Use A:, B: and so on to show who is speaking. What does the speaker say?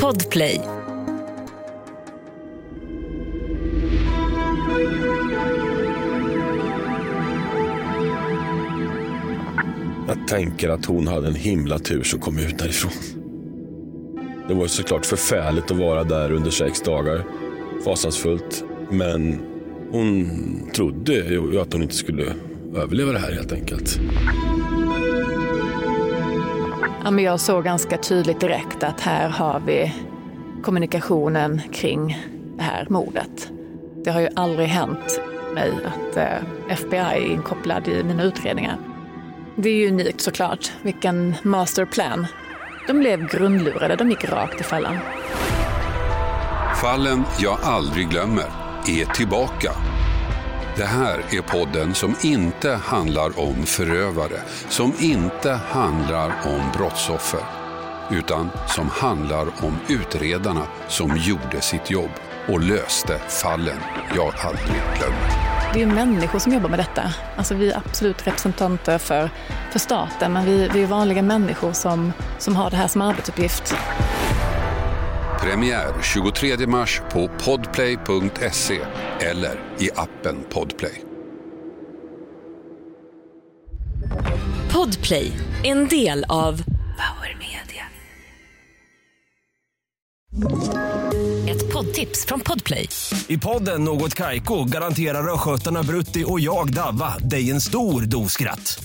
A: Podplay.
B: Jag tänker att hon hade en himla tur som kom ut därifrån. Det var såklart förfärligt att vara där under sex dagar. Fasansfullt. Men hon trodde ju att hon inte skulle överleva det här helt enkelt.
C: Ja, men jag såg ganska tydligt direkt att här har vi kommunikationen kring det här mordet. Det har ju aldrig hänt mig att eh, FBI är inkopplad i mina utredningar. Det är ju unikt såklart. Vilken masterplan. De blev grundlurade, de gick rakt i fällan.
D: Fallen jag aldrig glömmer är tillbaka. Det här är podden som inte handlar om förövare, som inte handlar om brottsoffer, utan som handlar om utredarna som gjorde sitt jobb och löste fallen jag aldrig glömmer.
C: Det är människor som jobbar med detta. Alltså vi är absolut representanter för, för staten, men vi, vi är vanliga människor som, som har det här som arbetsuppgift.
D: Premiär 23 mars på podplay.se eller i appen Podplay.
A: Podplay, en del av Power Media. Ett poddtips från Podplay.
E: I podden Något Kaiko garanterar östgötarna Brutti och jag, Davva, dig en stor dos skratt.